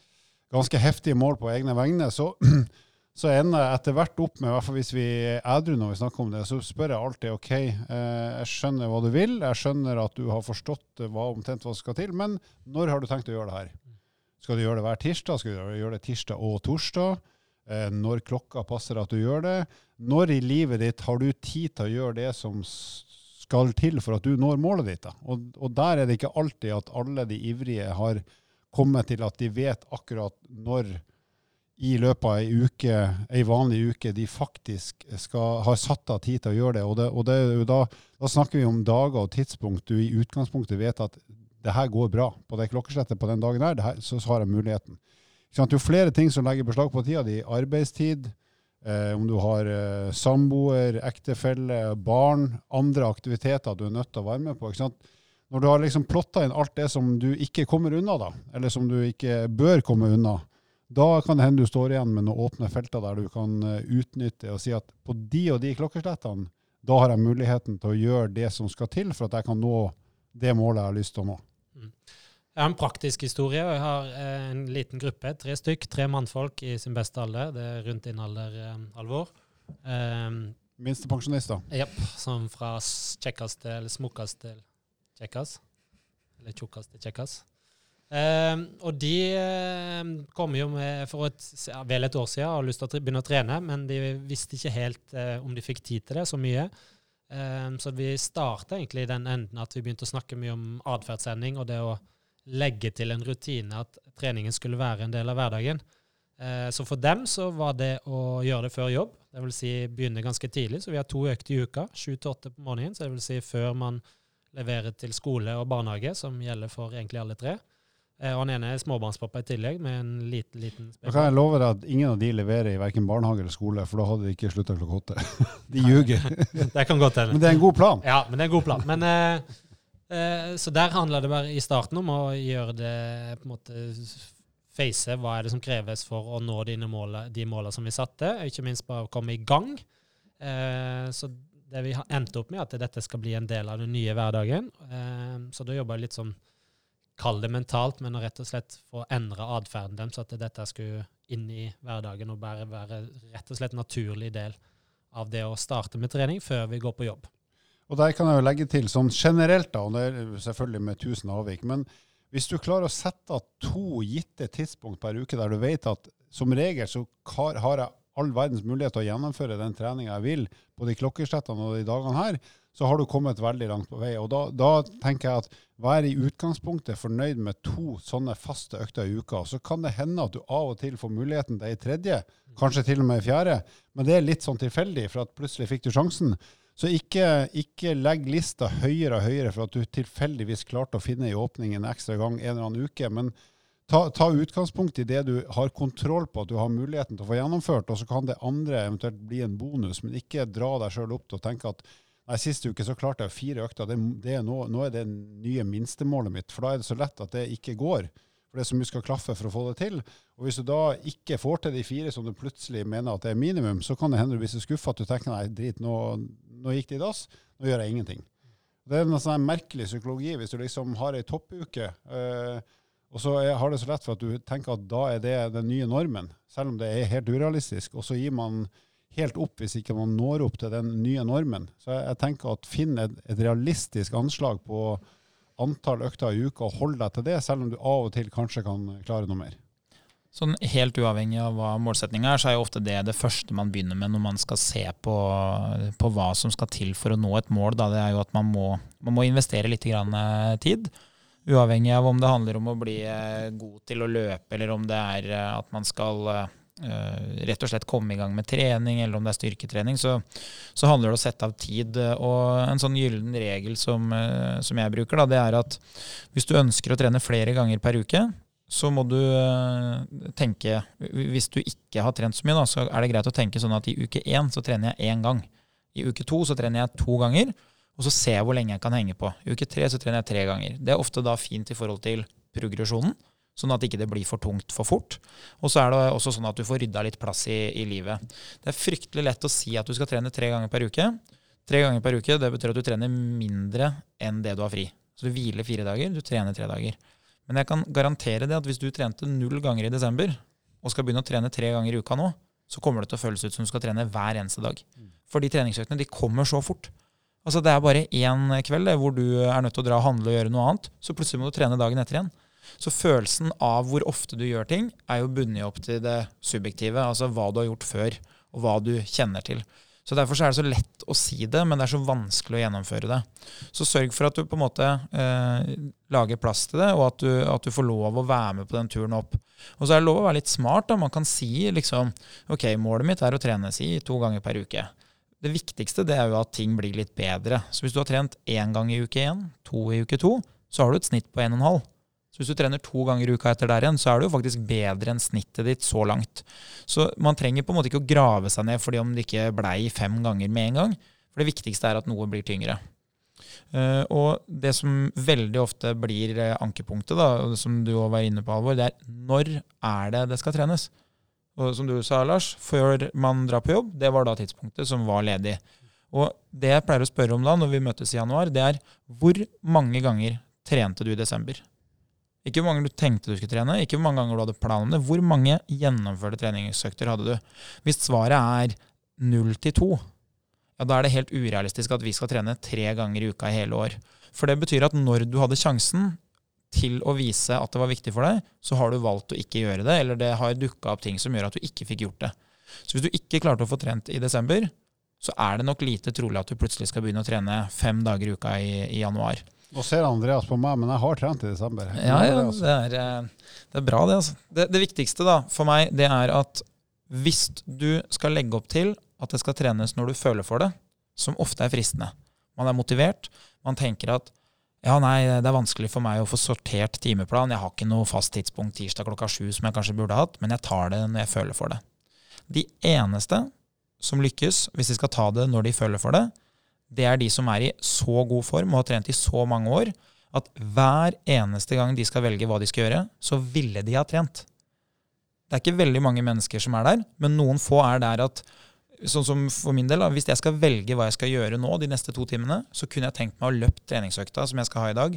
ganske heftige mål på egne vegne, så, [CLEARS THROAT] så ender jeg etter hvert opp med, i hvert fall hvis vi er edru når vi snakker om det, så spør jeg alltid OK, eh, jeg skjønner hva du vil, jeg skjønner at du har forstått hva omtrent hva som skal til, men når har du tenkt å gjøre det her? Skal du gjøre det hver tirsdag? Skal du gjøre det tirsdag og torsdag? Eh, når klokka passer at du gjør det? Når i livet ditt har du tid til å gjøre det som skal til for at du når målet ditt? Og, og der er det ikke alltid at alle de ivrige har kommet til at de vet akkurat når i løpet av ei uke, ei vanlig uke, de faktisk skal, har satt av tid til å gjøre det. Og, det, og det da, da snakker vi om dager og tidspunkt du i utgangspunktet vet at det her går bra. På det klokkeslettet på den dagen her, her så, har jeg muligheten. Sånn? Jo flere ting som legger beslag på tida di, arbeidstid, eh, om du har eh, samboer, ektefelle, barn, andre aktiviteter du er nødt til å være med på. Ikke sant? Når du har liksom plotta inn alt det som du ikke kommer unna, da, eller som du ikke bør komme unna, da kan det hende du står igjen med noen åpne felter der du kan eh, utnytte og si at på de og de klokkeslettene, da har jeg muligheten til å gjøre det som skal til for at jeg kan nå det målet jeg har lyst til å nå. Mm. Jeg har en praktisk historie. og Jeg har eh, en liten gruppe, tre stykk, tre mannfolk i sin beste alder. Det er rundt din alder, eh, Alvor. Um, Minstepensjonister. Jepp. Som fra kjekkast til smukkast til kjekkas. Eller tjukkas til kjekkas. Um, og de um, kom jo med for et, vel et år siden og lyst til å begynne å trene, men de visste ikke helt uh, om de fikk tid til det så mye. Um, så vi starta egentlig i den enden at vi begynte å snakke mye om atferdsendring og det å legge til en rutine at treningen skulle være en del av hverdagen. Uh, så for dem så var det å gjøre det før jobb, dvs. Si begynne ganske tidlig. Så vi har to økter i uka, sju til åtte på morgenen. Så vil si før man leverer til skole og barnehage, som gjelder for egentlig alle tre. Eh, og han ene er småbarnspappa i tillegg, med en liten liten Da kan jeg love deg at ingen av de leverer i verken barnehage eller skole, for da hadde de ikke slutta klokka åtte. [LAUGHS] De ljuger. [LAUGHS] det kan godt hende. Men det er en god plan. Ja, men det er en god plan. Men, eh, eh, så der handler det bare i starten om å gjøre det på en måte face hva er det som kreves for å nå dine mål, de måla som vi satte, ikke minst bare å komme i gang. Eh, så det vi har endt opp med, at dette skal bli en del av den nye hverdagen. Eh, så da jobber jeg litt sånn kall det mentalt, men å rett og slett få endre atferden deres, at dette skulle inn i hverdagen og bare være rett og slett naturlig del av det å starte med trening før vi går på jobb. Og Der kan jeg jo legge til sånn generelt, da, og det er selvfølgelig med 1000 avvik, men hvis du klarer å sette av to gitte tidspunkt per uke der du vet at som regel så har jeg all verdens mulighet til å gjennomføre den treninga jeg vil på de klokkeslettene og de dagene her, så har du kommet veldig langt på vei. Og da, da tenker jeg at vær i utgangspunktet fornøyd med to sånne faste økter i uka. Så kan det hende at du av og til får muligheten til ei tredje, kanskje til og med ei fjerde. Men det er litt sånn tilfeldig, for at plutselig fikk du sjansen. Så ikke, ikke legg lista høyere og høyere for at du tilfeldigvis klarte å finne ei åpning en ekstra gang en eller annen uke. men Ta, ta, utgangspunkt i det du har kontroll på at du har muligheten til å få gjennomført, og så kan det andre eventuelt bli en bonus. Men ikke dra deg sjøl opp til å tenke at Nei, Sist uke så klarte jeg fire økter. Det, det er nå, nå, er det nye minstemålet mitt. For da er det så lett at det ikke går. For det er så mye skal klaffe for å få det til. Og hvis du da ikke får til de fire som du plutselig mener at det er minimum, så kan det hende du blir så skuffa at du tenker nei, drit, nå, nå gikk det i dass. Nå gjør jeg ingenting. Det er en sånn merkelig psykologi hvis du liksom har ei toppuke. Øh, og så er, har det så lett for at du tenker at da er det den nye normen, selv om det er helt urealistisk. Og så gir man helt opp hvis ikke man når opp til den nye normen. Så jeg, jeg tenker at finn et, et, realistisk anslag på antall økter i uka, og hold deg til det, selv om du av og til kanskje kan klare noe mer. Sånn Helt uavhengig av hva målsettinga er, så er jo ofte det det første man begynner med når man skal se på, på hva som skal til for å nå et mål. Da. Det er jo at man må, man må investere litt grann, tid. Uavhengig av om det handler om å bli eh, god til å løpe, eller om det er eh, at man skal rett og slett komme i gang med trening, eller om det er styrketrening, så, så handler det om å sette av tid. Og en sånn gyllen regel som, uh, som jeg bruker, da, det er at hvis du ønsker å trene flere ganger per uke, så må du uh, tenke Hvis du ikke har trent så mye, da, så er det greit å tenke sånn at i uke én så trener jeg én gang. I uke to så trener jeg to ganger, og så ser jeg hvor lenge jeg kan henge på. I uke tre så trener jeg tre ganger. Det er ofte da fint i forhold til progresjonen sånn at det ikke blir for tungt for fort. Og så er det også sånn at du får rydda litt plass i, i, livet. Det er fryktelig lett å si at du skal trene tre ganger per uke. Tre ganger per uke det betyr at du trener mindre enn det du har fri. Så du hviler fire dager, du trener tre dager. Men jeg kan garantere det at hvis du trente null ganger i desember, og skal begynne å trene tre ganger i uka nå, så kommer det til å føles ut som du skal trene hver eneste dag. For de treningsøktene de kommer så fort. Altså Det er bare én kveld hvor du er nødt til å dra og handle og gjøre noe annet. Så plutselig må du trene dagen etter igjen. Så følelsen av hvor ofte du gjør ting, er jo bundet opp til det subjektive. Altså hva du har gjort før, og hva du kjenner til. Så Derfor er det så lett å si det, men det er så vanskelig å gjennomføre det. Så sørg for at du på en måte eh, lager plass til det, og at du, at du, får lov å være med på den turen opp. Og så er det lov å være litt smart. da. Man kan si liksom ok, målet mitt er å trene si to ganger per uke. Det viktigste det er jo at ting blir litt bedre. Så hvis du har trent én gang i uke én, to i uke to, så har du et snitt på en og en halv. Så hvis du trener to ganger i uka etter der igjen, så er du jo faktisk bedre enn snittet ditt så langt. Så man trenger på en måte ikke å grave seg ned fordi om det ikke blei fem ganger med en gang. For det viktigste er at noe blir tyngre. Eh, og det som veldig ofte blir eh, ankepunktet, da, som du òg var inne på, Alvor, det er når er det det skal trenes? Og som du sa, Lars, før man drar på jobb, det var da tidspunktet som var ledig. Og det jeg pleier å spørre om da, når vi møtes i januar, det er hvor mange ganger trente du i desember? Ikke hvor mange du tenkte du skulle trene, ikke hvor mange ganger du hadde plan om det. Hvor mange gjennomførte treningsøkter hadde du? Hvis svaret er null til to, ja, da er det helt urealistisk at vi skal trene tre ganger i uka i hele år. For det betyr at når du hadde sjansen til å vise at det var viktig for deg, så har du valgt å ikke gjøre det, eller det har dukka opp ting som gjør at du ikke fikk gjort det. Så hvis du ikke klarte å få trent i desember, så er det nok lite trolig at du plutselig skal begynne å trene fem dager i uka i, i januar. Nå ser Andreas på meg, men jeg har trent i desember. Ja, ja, det er, eh, det er bra, det. altså. Det, det viktigste da, for meg, det er at hvis du skal legge opp til at det skal trenes når du føler for det, som ofte er fristende. Man er motivert. Man tenker at ja, nei, det er vanskelig for meg å få sortert timeplan. Jeg har ikke noe fast tidspunkt tirsdag klokka sju som jeg kanskje burde hatt, men jeg tar det når jeg føler for det. De eneste som lykkes, hvis de skal ta det når de føler for det, det er de som er i så god form og har trent i så mange år at hver eneste gang de skal velge hva de skal gjøre, så ville de ha trent. Det er ikke veldig mange mennesker som er der, men noen få er der at Sånn som for min del, Hvis jeg skal velge hva jeg skal gjøre nå, de neste to timene, så kunne jeg tenkt meg å løpt treningsøkta som jeg skal ha i dag,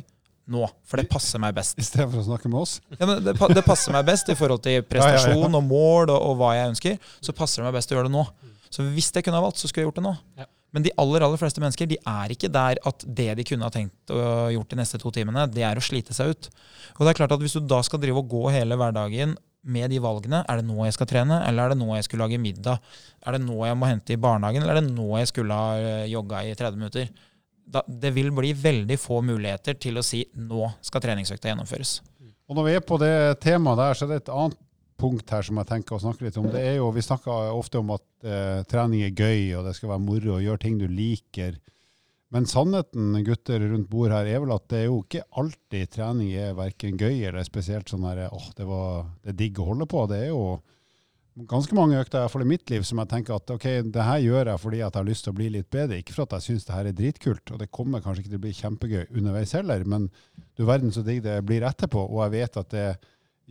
nå. For det passer meg best. I stedet for å snakke med oss? [LAUGHS] Ja, men det, det passer meg best i forhold til prestasjon ja, ja, og mål og, og, hva jeg ønsker. Så passer det meg best å gjøre det nå. Så hvis jeg kunne ha valgt, så skulle jeg gjort det nå. Men de aller aller fleste mennesker de er ikke der at det de kunne ha tenkt å gjort de neste to timene, det er å slite seg ut. Og det er klart at Hvis du da skal drive og gå hele hverdagen med de valgene. Er det nå jeg skal trene, eller er det nå jeg skulle lage middag? Er det nå jeg må hente i barnehagen, eller er det nå jeg skulle ha eh, jogga i 30 minutter? Da, det vil bli veldig få muligheter til å si nå skal treningsøkta gjennomføres. Og Når vi er på det temaet der, så er det et annet punkt her som jeg tenker å snakke litt om. Det er jo, Vi snakker ofte om at eh, trening er gøy, og det skal være moro å gjøre ting du liker. Men sannheten gutter rundt bord her, er vel at det er jo ikke alltid trening er verken gøy eller spesielt sånn her, åh, det, var, det er digg å holde på. Det er jo ganske mange økter i mitt liv som jeg tenker at ok, det her gjør jeg fordi at jeg har lyst til å bli litt bedre, ikke for at jeg syns det her er dritkult. Og det kommer kanskje ikke til å bli kjempegøy underveis heller, men du verden så digg det blir etterpå. Og jeg vet at det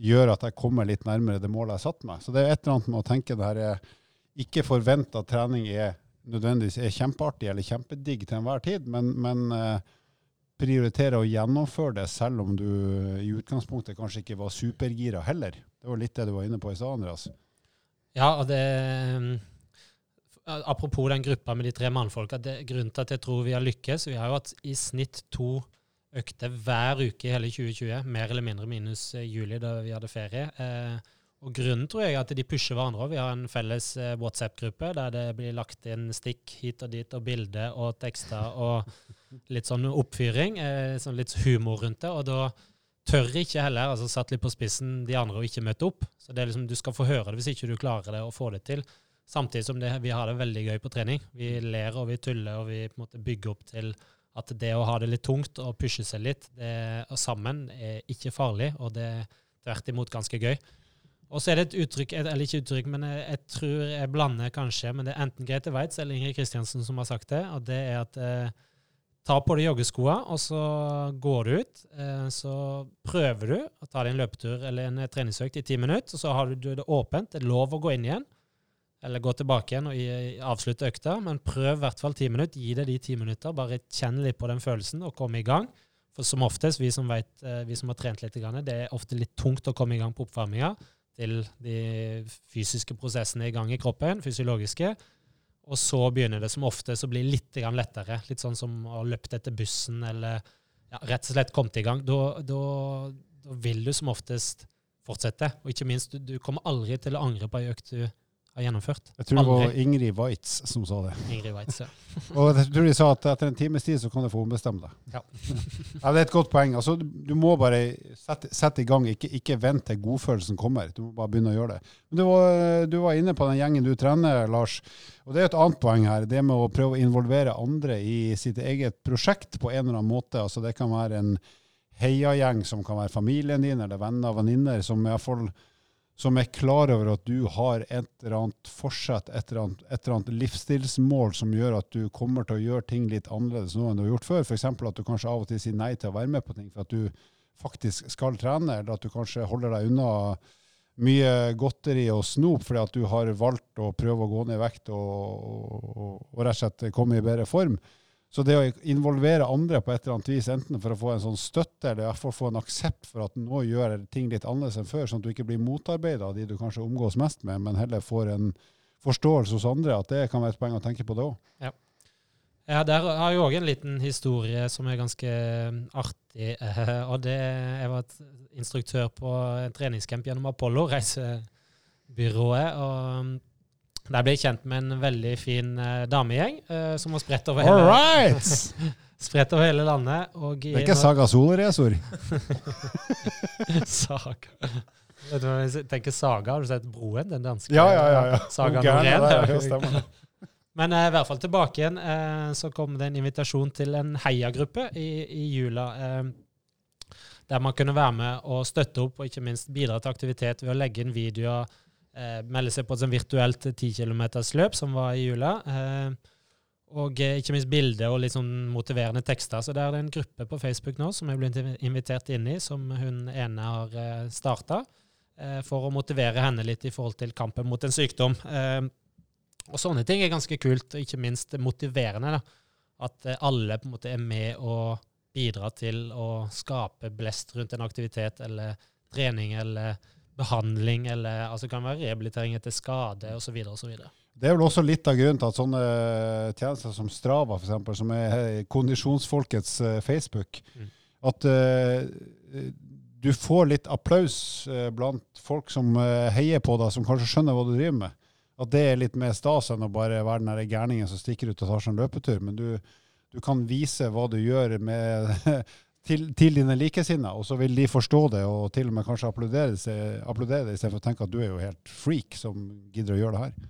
gjør at jeg kommer litt nærmere det målet jeg har satt meg. Så det er et eller annet med å tenke det her ikke forvente at trening er nødvendigvis er kjempeartig eller kjempedigg til enhver tid, men, men uh, prioritere å gjennomføre det selv om du i utgangspunktet kanskje ikke var supergira heller. Det var litt det du var inne på i stad, Andreas. Ja, og det mm, Apropos den gruppa med de tre mannfolka. Grunnen til at jeg tror vi har lykkes Vi har jo hatt i snitt to økter hver uke i hele 2020, mer eller mindre minus eh, juli, da vi hadde ferie. Eh, og Grunnen tror jeg er at de pusher hverandre. Vi har en felles eh, WhatsApp-gruppe der det blir lagt inn stikk hit og dit, og bilder og tekster og litt sånn oppfyring. Sånn litt humor rundt det. Og da tør ikke heller, altså satt litt på spissen, de andre å ikke møte opp. Så det er liksom, du skal få høre det hvis ikke du klarer det og få det til. Samtidig som det, vi har det veldig gøy på trening. Vi ler og vi tuller og vi på en måte bygger opp til at det å ha det litt tungt og pushe seg litt det, sammen er ikke farlig, og det er tvert imot ganske gøy. Og så er det et uttrykk, eller ikke uttrykk, men jeg, jeg, tror jeg blander kanskje, men det er enten Grete Weitz eller Ingrid Kristiansen som har sagt det, og det er at eh, ta på deg joggeskoa, og så går du ut. Eh, så prøver du å ta deg en løpetur eller en treningsøkt i ti minutter, og så har du det åpent. Det er lov å gå inn igjen, eller gå tilbake igjen og avslutte økta, men prøv i hvert fall ti minutter. Gi deg de ti minutter, bare kjenn litt på den følelsen og kom i gang. For som oftest, vi som, vet, eh, vi som har trent litt, det er ofte litt tungt å komme i gang på oppvarminga til de fysiske prosessene i gang i kroppen, fysiologiske. Og så begynner det som ofte å bli litt lettere. Litt sånn som å ha løpt etter bussen eller ja, rett og slett kommet i gang. Da, da, da, vil du som oftest fortsette. Og ikke minst, du, du kommer aldri til å angre på ei økt du har gjennomført. Jeg tror det var Ingrid Waitz som sa det. Ingrid Weitz, ja. [LAUGHS] og jeg tror de sa at etter en times tid så kan du få ombestemme deg. Ja. ja. det er et godt poeng. Altså, du må bare sette, sette i gang, ikke, ikke vent til godfølelsen kommer. Du må bare begynne å gjøre det. Men du var, du var, inne på den gjengen du trener, Lars. Og det er et annet poeng her. Det med å prøve å involvere andre i sitt eget prosjekt på en eller annen måte. Altså, det kan være en heiagjeng som kan være familien din, eller venner og venninner, som i hvert fall som er klar over at du har et eller annet forsett, et eller annet, et eller annet livsstilsmål som gjør at du kommer til å gjøre ting litt annerledes nå enn du har gjort før. F.eks. at du kanskje av og til sier nei til å være med på ting for at du faktisk skal trene, eller at du kanskje holder deg unna mye godteri og snop fordi at du har valgt å prøve å gå ned i vekt og, og, og rett og slett komme i bedre form. Så det å involvere andre på et eller annet vis, enten for å få en sånn støtte, eller hvert fall få en aksept for at nå gjør ting litt annerledes enn før, sånn at du ikke blir motarbeida av de du kanskje omgås mest med, men heller får en forståelse hos andre, at det kan være et poeng å tenke på det òg. Ja. ja, der har jeg òg en liten historie som er ganske artig. [LAUGHS] Og det Jeg var instruktør på en treningscamp gjennom Apollo, reisebyrået. og der ble jeg kjent med en veldig fin uh, damegjeng uh, som var spredt over, hele, right. [LAUGHS] spredt over hele landet. Og det er ikke Saga Solresor? [LAUGHS] saga. Vet du hva jeg tenker Saga? Har du sett Broen? Den danske ja, ja, ja, ja. Saga Norén? Men uh, i hvert fall tilbake igjen, så kom det en invitasjon til en heiagruppe i, i jula. der man kunne være med og støtte opp og ikke minst bidra til aktivitet ved å legge inn videoer eh, melde seg på et sånn virtuelt 10 km-løp som var i jula. Eh, og eh, ikke minst bilder og litt sånn motiverende tekster. Så det er en gruppe på Facebook nå som jeg ble invitert inn i, som hun ene har eh, starta, eh, for å motivere henne litt i forhold til kampen mot en sykdom. Og sånne ting er ganske kult, og ikke minst motiverende. da. At alle på en måte er med og bidrar til å skape blest rundt en aktivitet eller trening eller behandling, eller altså det kan være rehabilitering etter skade osv. Det er vel også litt av grunnen til at sånne tjenester som Strava, f.eks., som er kondisjonsfolkets eh, Facebook, mm. at uh, du får litt applaus blant folk som heier på deg, som kanskje skjønner hva du driver med. At det er litt mer stas enn å bare være den gærningen som stikker ut og tar seg en løpetur. Men du, du kan vise hva du gjør med [LAUGHS] til, til dine likesinnede, og så vil de forstå det og til og med kanskje applaudere, seg, applaudere det, istedenfor å tenke at du er jo helt freak som gidder å gjøre det her.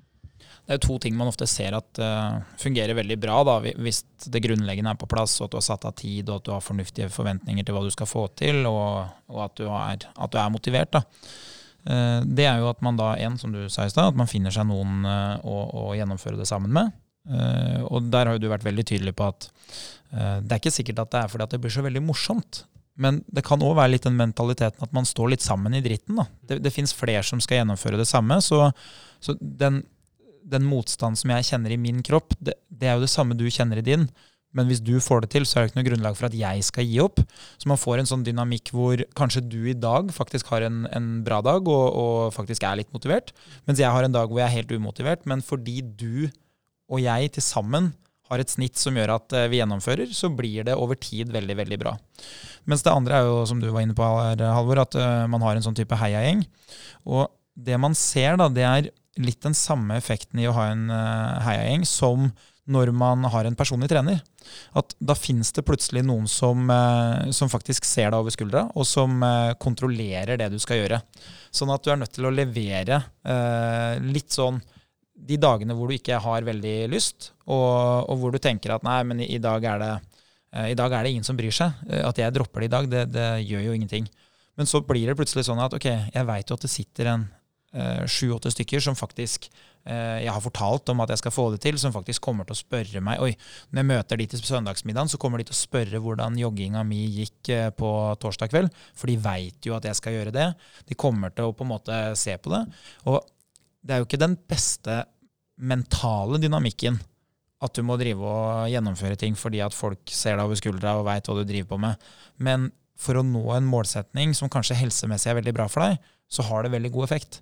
Det er to ting man ofte ser at uh, fungerer veldig bra, da, hvis det grunnleggende er på plass, og at du har satt av tid, og at du har fornuftige forventninger til hva du skal få til, og, og at, du er, at, du er, motivert. Da. Uh, det er jo at man da, en, som du sa i stad, at man finner seg noen uh, å, å, gjennomføre det sammen med. og der har jo du vært veldig tydelig på at det er ikke sikkert at det er fordi at det blir så veldig morsomt. Men det kan òg være litt den mentaliteten at man står litt sammen i dritten. Da. Det, det fins flere som skal gjennomføre det samme. Så, så den, den motstand som jeg kjenner i min kropp, det, det, er jo det samme du kjenner i din. Men hvis du får det til, så er det ikke noe grunnlag for at jeg skal gi opp. Så man får en sånn dynamikk hvor kanskje du i dag faktisk har en, en bra dag og, og, faktisk er litt motivert, mens jeg har en dag hvor jeg er helt umotivert. Men fordi du og jeg til sammen har et snitt som gjør at eh, vi gjennomfører, så blir det over tid veldig veldig bra. Mens det andre er jo, som du var inne på, Halvor, at eh, man har en sånn type heiagjeng. Og det man ser, da, det er litt den samme effekten i å ha en uh, heiagjeng som når man har en personlig trener. At da finnes det plutselig noen som, som faktisk ser deg over skuldra, og som kontrollerer det du skal gjøre. Sånn at du er nødt til å levere litt sånn de dagene hvor du ikke har veldig lyst, og, og hvor du tenker at nei, men i, i, dag det, uh, i, dag er det, ingen som bryr seg. Uh, at jeg dropper det i dag, det, det, gjør jo ingenting. Men så blir det plutselig sånn at ok, jeg veit jo at det sitter en eh, sju-åtte uh, stykker som faktisk jeg har fortalt om at jeg skal få det til, som faktisk kommer til å spørre meg Oi, når jeg møter de til søndagsmiddagen, så kommer de til å spørre hvordan jogginga mi gikk på torsdag kveld. For de veit jo at jeg skal gjøre det. De kommer til å på en måte se på det. Og det er jo ikke den beste mentale dynamikken at du må drive og gjennomføre ting fordi at folk ser deg over skuldra og veit hva du driver på med. Men for å nå en målsetning som kanskje helsemessig er veldig bra for deg, så har det veldig god effekt.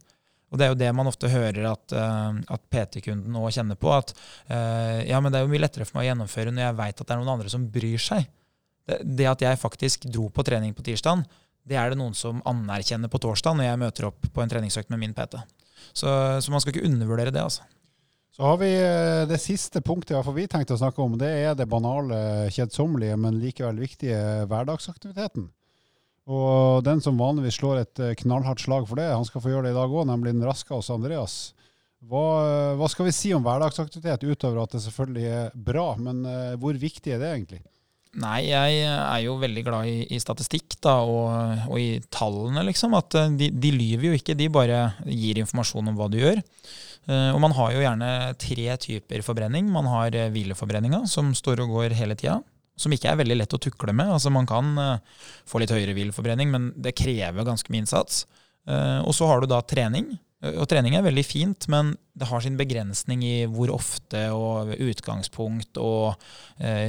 Og det er jo det man ofte hører at, uh, at PT-kunden nå kjenner på. At uh, ja, men det er jo mye lettere for meg å gjennomføre når jeg veit at det er noen andre som bryr seg. Det, det at jeg faktisk dro på trening på tirsdag, det er det noen som anerkjenner på torsdag når jeg møter opp på en treningsøkt med min PT. Så, så, man skal ikke undervurdere det, altså. Så har vi eh, det siste punktet vi tenkte å snakke om. Det er det banale, kjedsommelige, men likevel viktige hverdagsaktiviteten. Og den som vanligvis slår et eh, knallhardt slag for det, han skal få gjøre det i dag òg, nemlig den raske hos Andreas. Hva, hva, skal vi si om hverdagsaktivitet, utover at det selvfølgelig er bra, men uh, hvor viktig er det egentlig? Nei, jeg er jo veldig glad i, i statistikk da, og, og, i tallene, liksom. At eh, de, de, lyver jo ikke, de bare gir informasjon om hva du gjør. Uh, og man har jo gjerne tre typer forbrenning. Man har hvileforbrenninga, som står og går hele tida. Som ikke er veldig lett å tukle med. Altså Man kan få litt høyere hvileforbrenning, men det krever ganske mye innsats. og så har du da trening. Og trening er veldig fint, men det har sin begrensning i hvor ofte og utgangspunkt og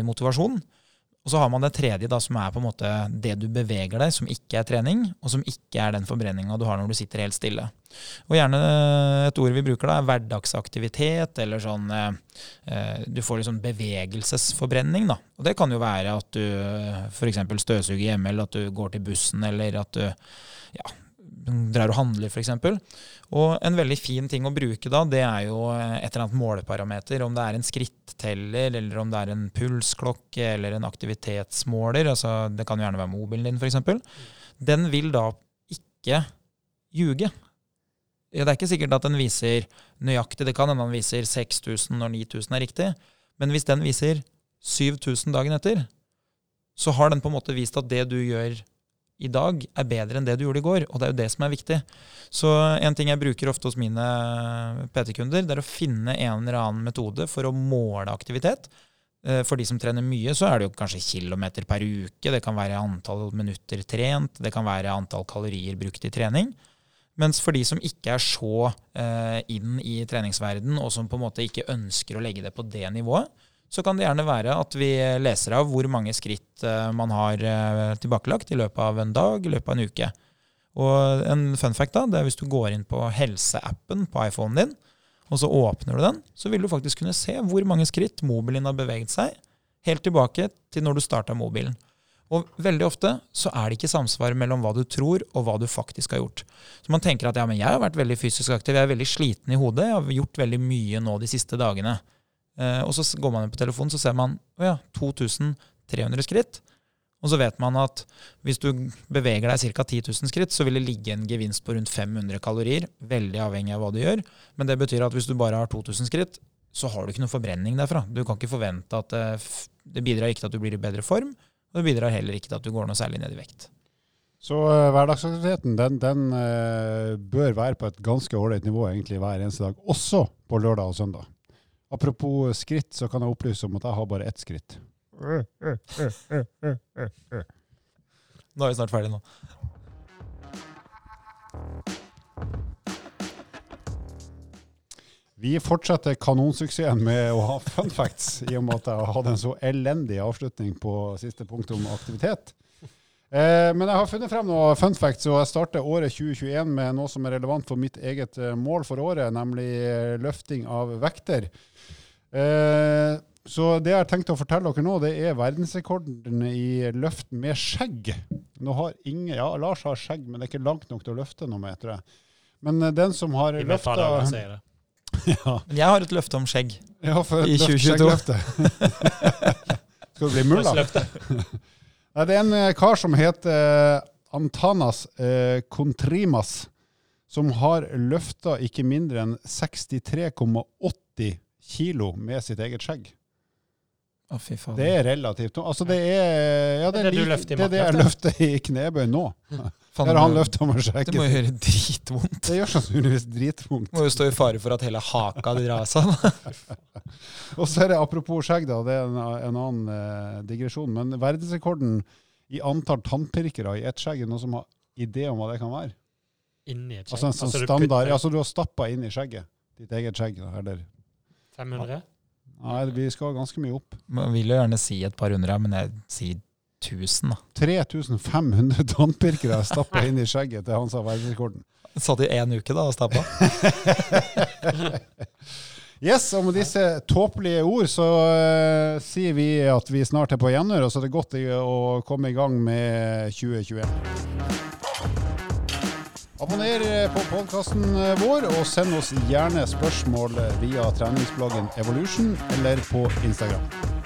motivasjon. Og så har man det tredje, da, som er på en måte det du beveger deg, som ikke er trening, og som ikke er den forbrenninga du har når du sitter helt stille. Og gjerne et ord vi bruker da, er hverdagsaktivitet, eller sånn eh, eh Du får sånn bevegelsesforbrenning, da. Og det kan jo være at du eh, f.eks. støvsuger hjemme, eller at du går til bussen, eller at du ja, drar og handler, f.eks. Og en veldig fin ting å bruke da, det er jo et eller annet måleparameter. Om det er en skritteller, eller om det er en pulsklokke eller en aktivitetsmåler. altså Det kan jo gjerne være mobilen din, f.eks. Den vil da ikke ljuge. Ja, det er ikke sikkert at den viser nøyaktig. Det kan hende den viser 6000 når 9000 er riktig. Men hvis den viser 7000 dagen etter, så har den på en måte vist at det du gjør i dag er bedre enn det du gjorde i går. Og det er jo det som er viktig. Så en ting jeg bruker ofte hos mine PT-kunder, det er å finne en eller annen metode for å måle aktivitet. Eh, for de som trener mye, så er det jo kanskje kilometer per uke. Det kan være antall minutter trent. Det kan være antall kalorier brukt i trening. Mens for de som ikke er så eh, inn i treningsverden, og som på en måte ikke ønsker å legge det på det nivået, så kan det gjerne være at vi leser av hvor mange skritt eh, man har eh, tilbakelagt i løpet av en dag, i løpet av en uke. Og en fun fact da, det er hvis du går inn på helseappen på iPhonen din, og så åpner du den, så vil du faktisk kunne se hvor mange skritt mobilen har beveget seg, helt tilbake til når du starta mobilen. Og veldig ofte så er det ikke samsvar mellom hva du tror og hva du faktisk har gjort. Så man tenker at ja, men jeg har vært veldig fysisk aktiv, jeg er veldig sliten i hodet, jeg har gjort veldig mye nå de siste dagene. Eh, og så går man inn på telefonen, så ser man å ja, 2300 skritt. Og så vet man at hvis du beveger deg ca. 10 000 skritt, så vil det ligge en gevinst på rundt 500 kalorier. Veldig avhengig av hva du gjør. Men det betyr at hvis du bare har 2000 skritt, så har du ikke noe forbrenning derfra. Du kan ikke forvente at det, eh, det bidrar ikke til at du blir i bedre form, og det bidrar heller ikke til at du går noe særlig ned i vekt. Så uh, hverdagsaktiviteten den, den uh, bør være på et ganske ålreit nivå egentlig hver eneste dag, også på lørdag og søndag. Apropos skritt, så kan jeg opplyse om at jeg har bare ett skritt. Nå er vi snart ferdig nå. Vi fortsetter kanonsuksessen med å ha fun facts, i og med at jeg hadde en så elendig avslutning på siste punkt om aktivitet. Eh, men jeg har funnet frem noe fun facts, og jeg starter året 2021 med noe som er relevant for mitt eget eh, mål for året, nemlig eh, løfting av vekter. Eh, så det jeg har tenkt å fortelle dere nå, det er verdensrekorden i løft med skjegg. Nå har ingen, ja, Lars har skjegg, men det er ikke langt nok til å løfte noe med, tror jeg. Men eh, den som har løfta [LAUGHS] ja. Jeg har et løfte om skjegg ja, i 2022. [LAUGHS] Skal du bli mulla? [LAUGHS] det er en eh, kar som heter Antanas eh, Kontrimas, som har løfta ikke mindre enn 63,80 kilo med sitt eget skjegg. Å, fy faen. Det er relativt Altså, det er ja, det, er det, like, det, er det jeg løfter i knebøy nå. [LAUGHS] Faen, Der han løfta med skjegget. Det må jo gjøre dritvondt. Det gjør sannsynligvis dritvondt. Må jo stå i fare for at hele haka drar seg. [LAUGHS] og så er det apropos skjegg, da. Det er en, en annen eh, digresjon. Men verdensrekorden i antall tannpirkere i ett skjegg, er noe som har idé om hva det kan være? Inni et skjegg? Altså en sånn altså, standard, altså du har stappa inn i skjegget. Ditt eget skjegg. da, Eller 500? Nei, vi skal ganske mye opp. Man vil jo gjerne si et par hundre, men jeg sier 1000, da. 3500 tannpirkere er stappa inn i skjegget til han som har verdensrekorden. Satt i én uke da og stappa. [LAUGHS] yes, og med disse tåpelige ord så uh, sier vi at vi snart er på januar, og så er det godt å komme i gang med 2021. Abonner på podkasten eh, vår, og send oss gjerne spørsmål via treningsbloggen Evolution eller på Instagram.